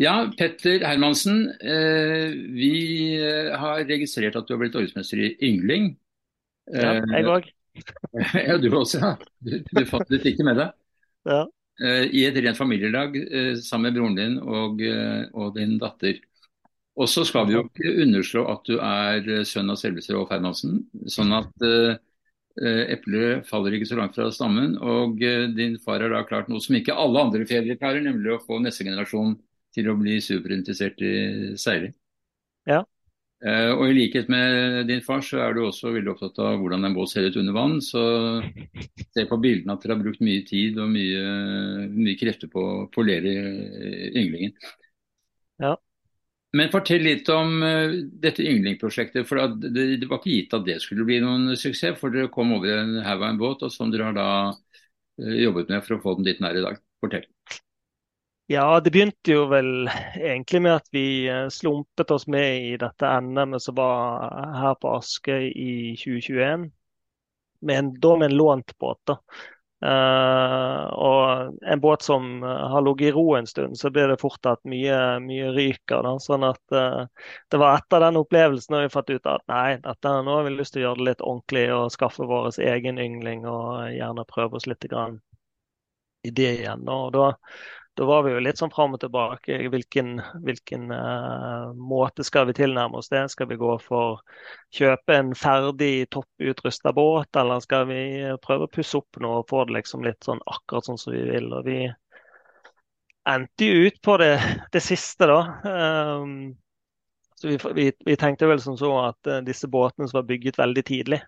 Ja, Petter Hermansen. Eh, vi eh, har registrert at du har blitt ordensmester i yngling. Ja, jeg òg. ja, du også. Ja. Du, du, fikk det med deg. Ja. I et rent familielag sammen med broren din og, og din datter. Og så skal vi jo ikke underslå at du er sønn av selveste Rolf Hermansen. Sånn at eplet faller ikke så langt fra stammen. Og din far har da klart noe som ikke alle andre fedre klarer, nemlig å få neste generasjon til å bli superinteressert i seiling. Ja. Uh, og i likhet med din far, så er du også veldig opptatt av hvordan en båt ser ut under vann. Så se på bildene at dere har brukt mye tid og mye, mye krefter på å polere ynglingen. Ja. Men fortell litt om uh, dette ynglingprosjektet. for det, det, var ikke gitt at det skulle bli noen suksess. For dere kom over en haug av en båt, og som dere har da uh, jobbet med for å få den dit den er i dag. Fortell. Ja, det begynte jo vel egentlig med at vi eh, slumpet oss med i dette NM-et som var her på Askøy i 2021. Med da med en lånt båt. da. Uh, og en båt som har ligget i ro en stund, så blir det fort at mye, mye ryker. Da. Sånn at uh, det var etter den opplevelsen vi fant ut at nei, dette, nå har vi lyst til å gjøre det litt ordentlig og skaffe vår egen yngling og gjerne prøve oss litt grann i det igjen. Og da da var vi jo litt sånn fram og tilbake. Hvilken, hvilken uh, måte skal vi tilnærme oss det? Skal vi gå for kjøpe en ferdig topputrusta båt, eller skal vi prøve å pusse opp noe og få det liksom litt sånn akkurat sånn som vi vil? Og vi endte jo ut på det, det siste, da. Um, så vi, vi, vi, tenkte vel som så at uh, disse båtene som var bygget veldig tidlig,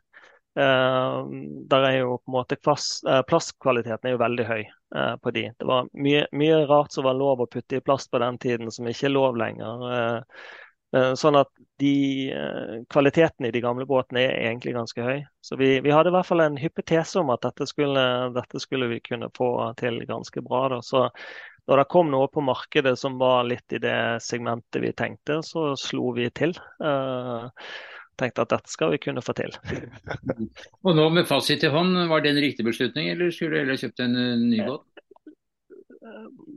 der er jo på en måte plass, uh, Plastkvaliteten er jo veldig høy uh, på de. Det var mye, mye, rart som var lov å putte i plast på den tiden, som ikke er lov lenger. sånn at de, kvaliteten i de gamle båtene er egentlig ganske høy. Så vi, vi hadde i hvert fall en hypotese om at dette skulle, dette skulle vi kunne få til ganske bra. Da. Så når det kom noe på markedet som var litt i det segmentet vi tenkte, så slo vi til. Uh, tenkte at dette skal vi kunne få til. og nå med fasit i hånd, var det en riktig beslutning, eller skulle du heller kjøpt en eh, ny båt?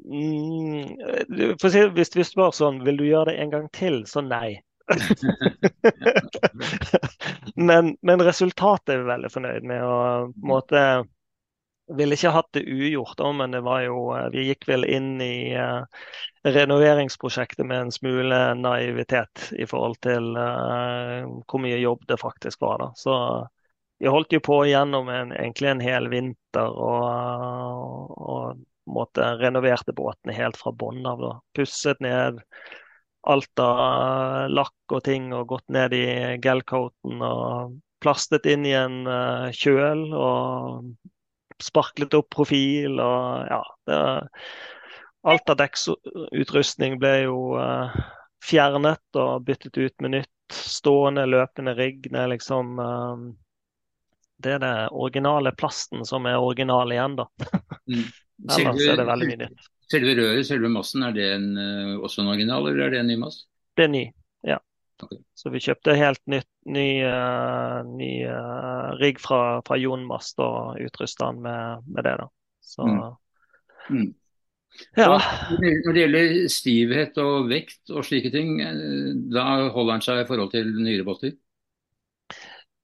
Mm, si, hvis du spør sånn, vil du gjøre det en gang til, så nei. men, men, resultatet er vi veldig fornøyd med. og på en måte ville ikke hatt det ugjort, men det var jo eh, Vi gikk vel inn i uh, renoveringsprosjektet med en smule naivitet i forhold til uh, hvor mye jobb det faktisk var. da. Så vi holdt jo på gjennom en, egentlig en hel vinter og, og måte, renoverte båtene helt fra bunnen av. Pusset ned alt av lakk og ting og gått ned i gelcoaten og plastet inn i en kjøl. og sparklet opp profil og ja. Det, alt av dekksutrustning ble jo uh, fjernet og byttet ut med nytt. Stående, løpende rigg. Det er liksom uh, Det er det originale plasten som er original igjen, da. Mm. Ellers er det veldig mye nytt. Selve røret, selve massen, er det en, uh, også en original, eller er det en ny mass? Det er ny. Okay. Så vi kjøpte helt nytt, ny, uh, ny uh, rigg fra, fra Jon Mast og utrusta den med, med, det. da. Så, mm. Mm. Ja. Når det gjelder stivhet og vekt og slike ting, eh, da holder han seg i forhold til nyere båter?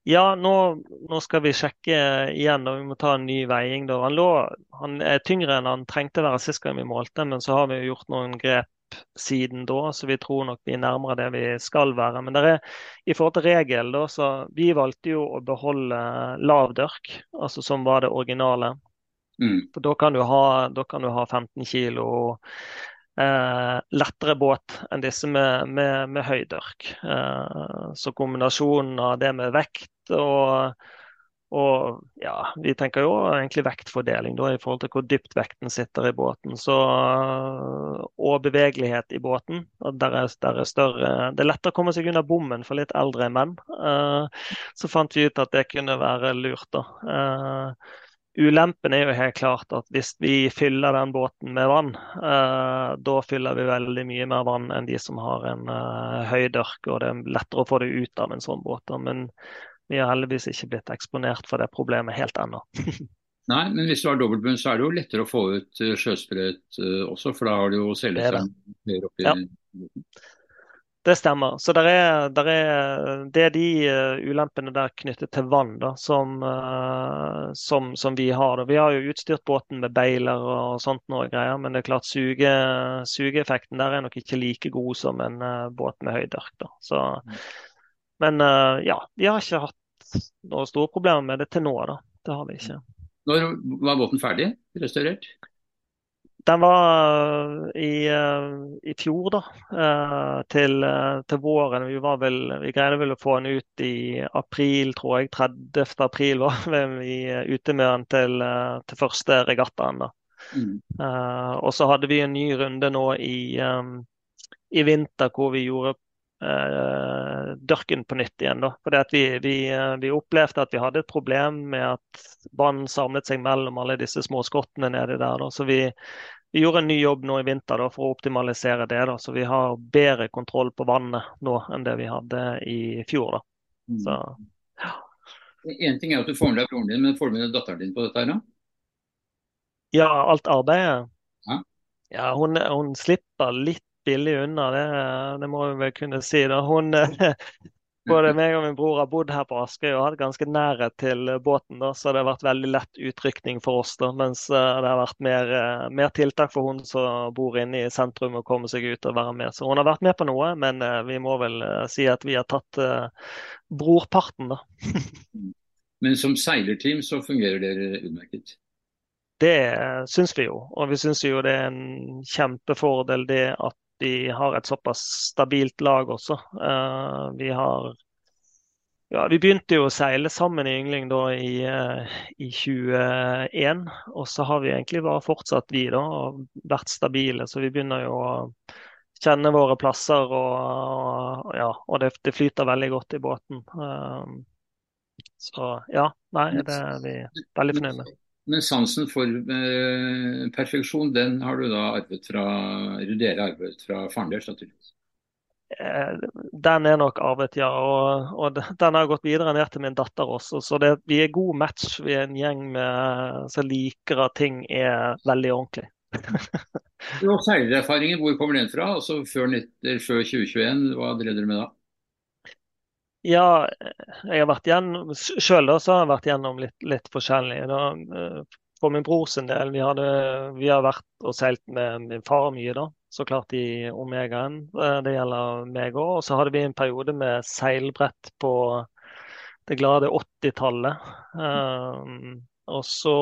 Ja, nå, nå, skal vi sjekke igjen, og vi må ta en ny veiing. Han, lå, han er tyngre enn han trengte å være sist gang vi målte, men så har vi gjort noen grep siden da, så vi tror nok vi er nærmere det vi skal være. Men er, i forhold til regel, da, så vi valgte jo å beholde lav dørk, altså som var det originale. Mm. For da kan, ha, da kan, du ha, 15 kilo eh, lettere båt enn disse med, med, med høy dørk. Eh, så kombinasjonen av det med vekt og og ja, vi tenker jo egentlig vektfordeling da, i forhold til hvor dypt vekten sitter i båten. Så, og bevegelighet i båten. Der er, der er større, det er lettere å komme seg unna bommen for litt eldre menn. Uh, så fant vi ut at det kunne være lurt. da. Uh, Ulempen er jo helt klart at hvis vi fyller den båten med vann, uh, da fyller vi veldig mye mer vann enn de som har en uh, høy dørk, og det er lettere å få det ut av en sånn båt. Men vi har heldigvis ikke blitt eksponert for det problemet helt ennå. Nei, men hvis du har dobbeltbunn, så er det jo lettere å få ut uh, sjøsprøyt uh, også, for da har du jo selgeren mer oppi ja. Det stemmer. Så det er, der er, det er de uh, ulempene der knyttet til vann da, som, som, som, vi har. Da. Vi har jo utstyrt båten med beiler og sånt noe greier, men det er klart suge, sugeeffekten der er nok ikke like god som en båt med høy dørk. Da. Så, men ja, vi har ikke hatt noen store problemer med det til nå. da. Det har vi ikke. Når var båten ferdig restaurert? Den var i, eh, i fjor, da. Eh, til, eh, til, våren. Vi, vel, vi, greide vel å få den ut i april, tror jeg. 30. april var vi ute med den til, til første regattaen. da. Mm. og så hadde vi en ny runde nå i, i vinter hvor vi gjorde uh, dørken på nytt igjen. Da. Fordi vi, vi, eh, vi, opplevde at vi hadde et problem med at vann samlet seg mellom alle disse små skottene nedi der. Da. Så vi, vi, gjorde en ny jobb nå i vinter da, for å optimalisere det. Da. Så vi har bedre kontroll på vannet nå enn det vi hadde i fjor. Da. Mm. Så, ja. En ting er at du får med deg broren din, men får du med deg datteren din på dette? her da? Ja, alt arbeidet? Ja. ja hun, hun, slipper litt billig unna, det, det må vi vel kunne si. da. Hun, både meg og min bror har bodd her på Askøy og hatt ganske nærhet til båten. da, Så det har vært veldig lett utrykning for oss. da, Mens eh, det har vært mer, eh, mer tiltak for hun som bor inne i sentrum og kommer seg ut og være med. Så hun har vært med på noe, men eh, vi må vel si at vi har tatt brorparten, da. men som seilerteam så fungerer dere utmerket? Det syns vi jo. Og vi syns jo det er en kjempefordel det at de har et såpass stabilt lag også. Uh, vi har ja, Vi begynte jo å seile sammen i Yngling da i, uh, i 21, og så har vi egentlig bare fortsatt vi da, og vært stabile. Så vi begynner jo å kjenne våre plasser, og, og ja, og det, det, flyter veldig godt i båten. Uh, så ja, nei, det er vi veldig fornøyd med. Men sansen for eh, perfeksjon, den har du da arvet fra eller dere arvet fra faren deres, naturligvis? Eh, den er nok arvet, ja. Og, og, den har gått videre ned til min datter også. Så det, vi er god match. Vi er en gjeng med, som liker at ting er veldig ordentlig. og Seilererfaringen, hvor kommer den fra? Altså før, før 2021, hva drev dere med da? Ja, jeg har vært gjennom så har jeg vært gjennom litt, litt forskjellig. Da, eh, for min brors del, vi, hadde, vi, har vært og seilt med min far mye, da. Så klart i Omegaen. Eh, det gjelder meg òg. Og så hadde vi en periode med seilbrett på det glade 80-tallet. Um, og så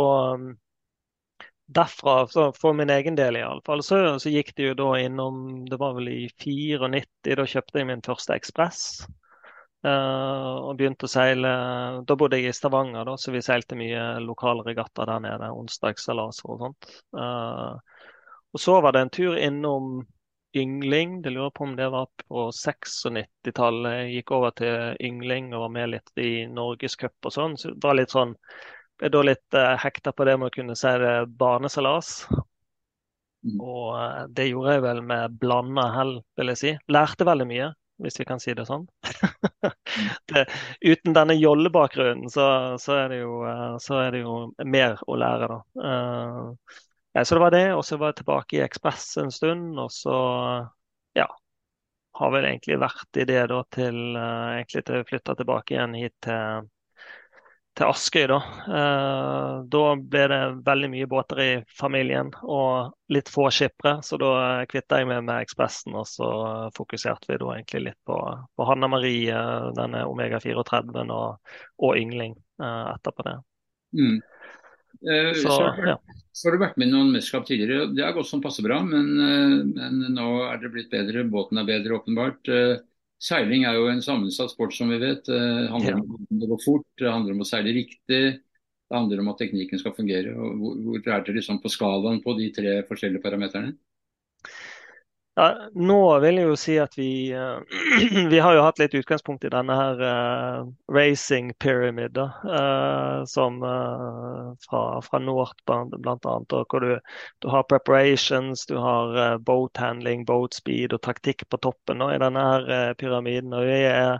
derfra, for min egen del iallfall, så, så gikk det jo da innom Det var vel i 94, da kjøpte jeg min første Ekspress. Uh, og begynte å seile Da bodde jeg i Stavanger, da, så vi seilte mye lokale regattaer der nede. Onsdagsseilaser og sånt. Uh, og så var det en tur innom Yngling. Det lurer på om det var på 96-tallet. Jeg gikk over til Yngling og var med litt i Norgescup og sånn. Så det var litt sånn er da litt uh, hekta på det med å kunne seile barneseilas. Mm. Og det gjorde jeg vel med blanda hell, vil jeg si. Lærte veldig mye hvis vi kan si det sånn. det, uten denne jollebakgrunnen så, så, er jo, eh, så, er det jo, mer å lære, da. Uh, ja, så det var det, og så var jeg tilbake i Ekspress en stund, og så ja, har vel egentlig vært i det da til uh, egentlig til jeg flytta tilbake igjen hit til til Askøy. Da. Eh, da ble det veldig mye båter i familien og litt få skippere, så da kvitta jeg meg med Ekspressen. Og så fokuserte vi da egentlig litt på, på Hanna Marie, denne Omega 34 og, og Yngling eh, etterpå det. Mm. Eh, så, så, ja. så, har du vært med i noen mesterskap tidligere. Det har gått sånn passe bra, men, eh, men, nå er det blitt bedre. Båten er bedre, åpenbart. Eh, Seiling er jo en sammensatt sport, som vi vet. Det handler om å gå fort, det handler om å seile riktig. Det handler om at teknikken skal fungere. Hvor, hvor er dere liksom på skalaen på de tre forskjellige parameterne? Ja, nå vil jeg jo si at vi uh, Vi har jo hatt litt utgangspunkt i denne her uh, racing pyramid, uh, som fra, fra Nort blant annet. Hvor du, du, har preparations, du har boat handling, boat speed og taktikk på toppen da, i denne her pyramiden. og vi er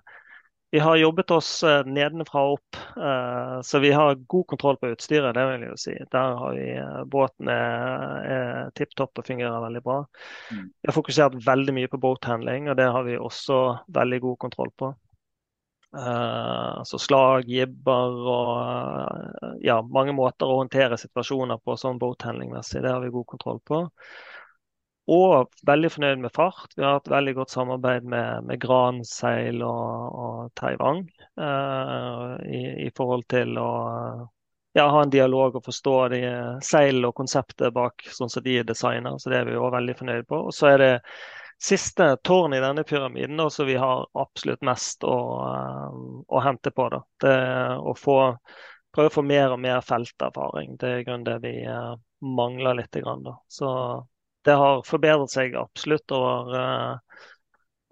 Vi har jobbet oss eh, nedenfra og opp, eh, så vi har god kontroll på utstyret. det vil jeg jo si. Der har vi eh, Båten er, er tipp topp og fungerer veldig bra. Mm. Vi har fokusert veldig mye på boathandling, og det har vi også veldig god kontroll på. altså slag, jibber og ja, mange måter å håndtere situasjoner på sånn boathandlingmessig. Det har vi god kontroll på. Og veldig fornøyd med fart. Vi har hatt veldig godt samarbeid med, med Gran Seil og, og Taiwan uh, i, i, forhold til å ja, ha en dialog og forstå de seil og konseptet bak sånn som de er designer. Så det er vi òg veldig fornøyd på. Og så er det siste tårn i denne pyramiden som vi har absolutt mest å, å hente på. Da. Det å få, prøve å få mer og mer felterfaring. Det er i grunnen det vi mangler litt. Grann, da. Så det har forbedret seg absolutt over, uh,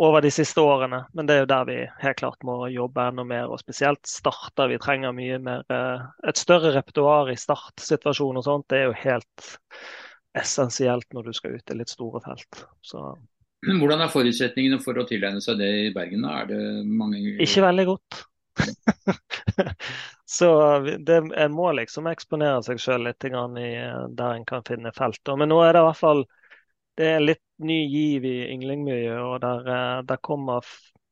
over, de siste årene. Men det er jo der vi helt klart må jobbe enda mer. Og spesielt starter. Vi trenger mye mer uh, Et større repertoar i startsituasjon og sånt. Det er jo helt essensielt når du skal ut i litt store felt. Så. Hvordan er forutsetningene for å tilegne seg det i Bergen? Er det mange Ikke veldig godt. så det, en må liksom eksponere seg sjøl litt i, der en kan finne felt. Men nå er det i hvert fall det er litt ny giv i ynglingmiljøet. og der, eh, der kommer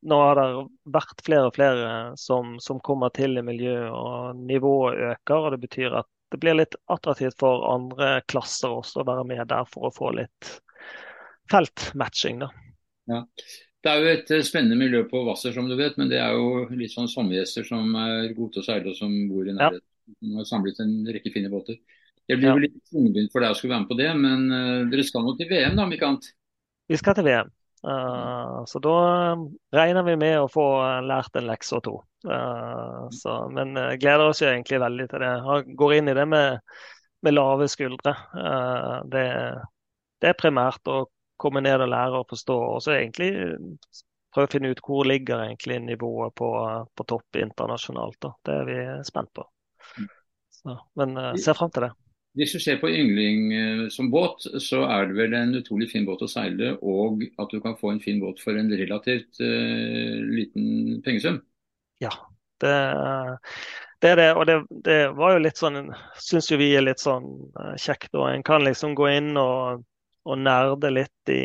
nå har det vært flere og flere som, som, kommer til i miljøet, og nivået øker. og Det betyr at det blir litt attraktivt for andre klasser også å være med der for å få litt feltmatching. da. Ja. Det er jo et eh, spennende miljø på Hvasser, som du vet, men det er jo litt sånn sommergjester som er gode til å seile og som bor i nærheten. Ja. har samlet en rekke fine båter. Det blir jo litt tungvint for deg å skulle være med på det, men uh, dere skal nå til VM, da, om ikke annet? Vi skal til VM. Uh, så da regner vi med å få lært en lekse og to. Uh, så, men uh, gleder oss jo egentlig veldig til det. Jeg går inn i det med, med lave skuldre. Det, det, er primært å komme ned og lære å forstå. Og så egentlig prøve å finne ut hvor ligger egentlig nivået på, på topp internasjonalt. Da. Det er vi spent på. Mm. Så, men ser fram til det. Hvis du ser på yngling eh, som båt, så er det vel en utrolig fin båt å seile, og at du kan få en fin båt for en relativt uh, liten pengesum. Ja, det, det, er det. Og det, det var jo litt sånn, syns jo vi er litt sånn uh, kjekt. Og en kan liksom gå inn og, og nerde litt i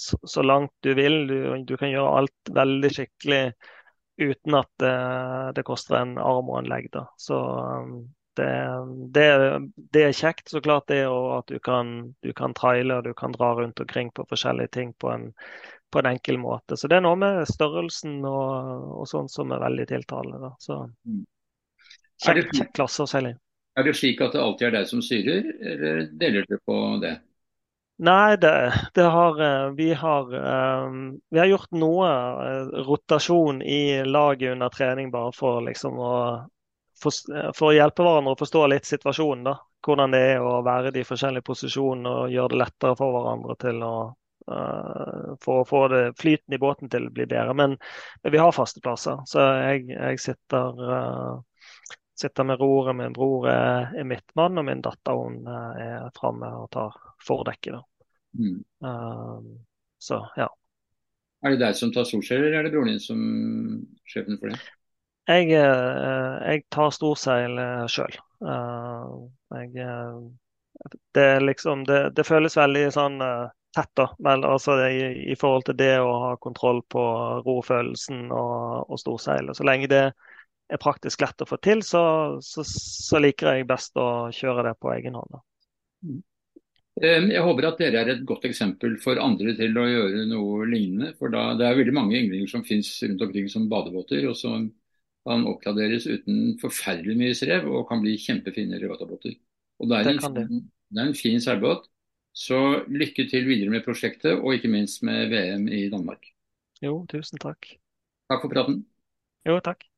så, så, langt du vil. Du, du, kan gjøre alt veldig skikkelig uten at det koster en arm og en legg. Da. Så det, det, det, er kjekt, så klart det, og at du kan, du kan traile og du kan dra rundt omkring på forskjellige ting på en, på en enkel måte. Så det er noe med størrelsen og, og sånn som er veldig tiltalende. Så mm. kjekt, kjekt klasse å seile i. Er det slik at det alltid er deg som styrer, eller deler dere på det? Nei, det, det har, eh, vi, har, um, vi har gjort noe rotasjon i laget under trening, bare for liksom å for, for, å hjelpe hverandre å forstå litt situasjonen. da. Hvordan det er å være i de forskjellige posisjonene og gjøre det lettere for hverandre til å uh, for å få det flyten i båten til å bli bedre. Men, men vi har faste plasser, så jeg, jeg sitter, uh, sitter med roret. Min bror er, er midtmann, og min datter hun uh, er framme og tar fordekket. Mm. så ja. Er det deg som tar solskjell, eller er det broren din som sjefen for det? Jeg, eh, jeg tar storseil eh, sjøl. Eh, det, liksom, det, det, føles veldig sånn tett, da. Men, altså, i, i, forhold til det å ha kontroll på rofølelsen og, og storseilet. Så lenge det er praktisk lett å få til, så, så, så liker jeg best å kjøre det på egen hånd. Jeg håper at dere er et godt eksempel for andre til å gjøre noe lignende. For da, det er veldig mange ynglinger som finnes rundt omkring som badebåter, og som kan oppgraderes uten forferdelig mye strev og kan bli kjempefine regattabåter. Og det er, det en, det. det er en fin seilbåt. Så lykke til videre med prosjektet, og ikke minst med VM i Danmark. Jo, tusen takk. Takk for praten. Jo, takk.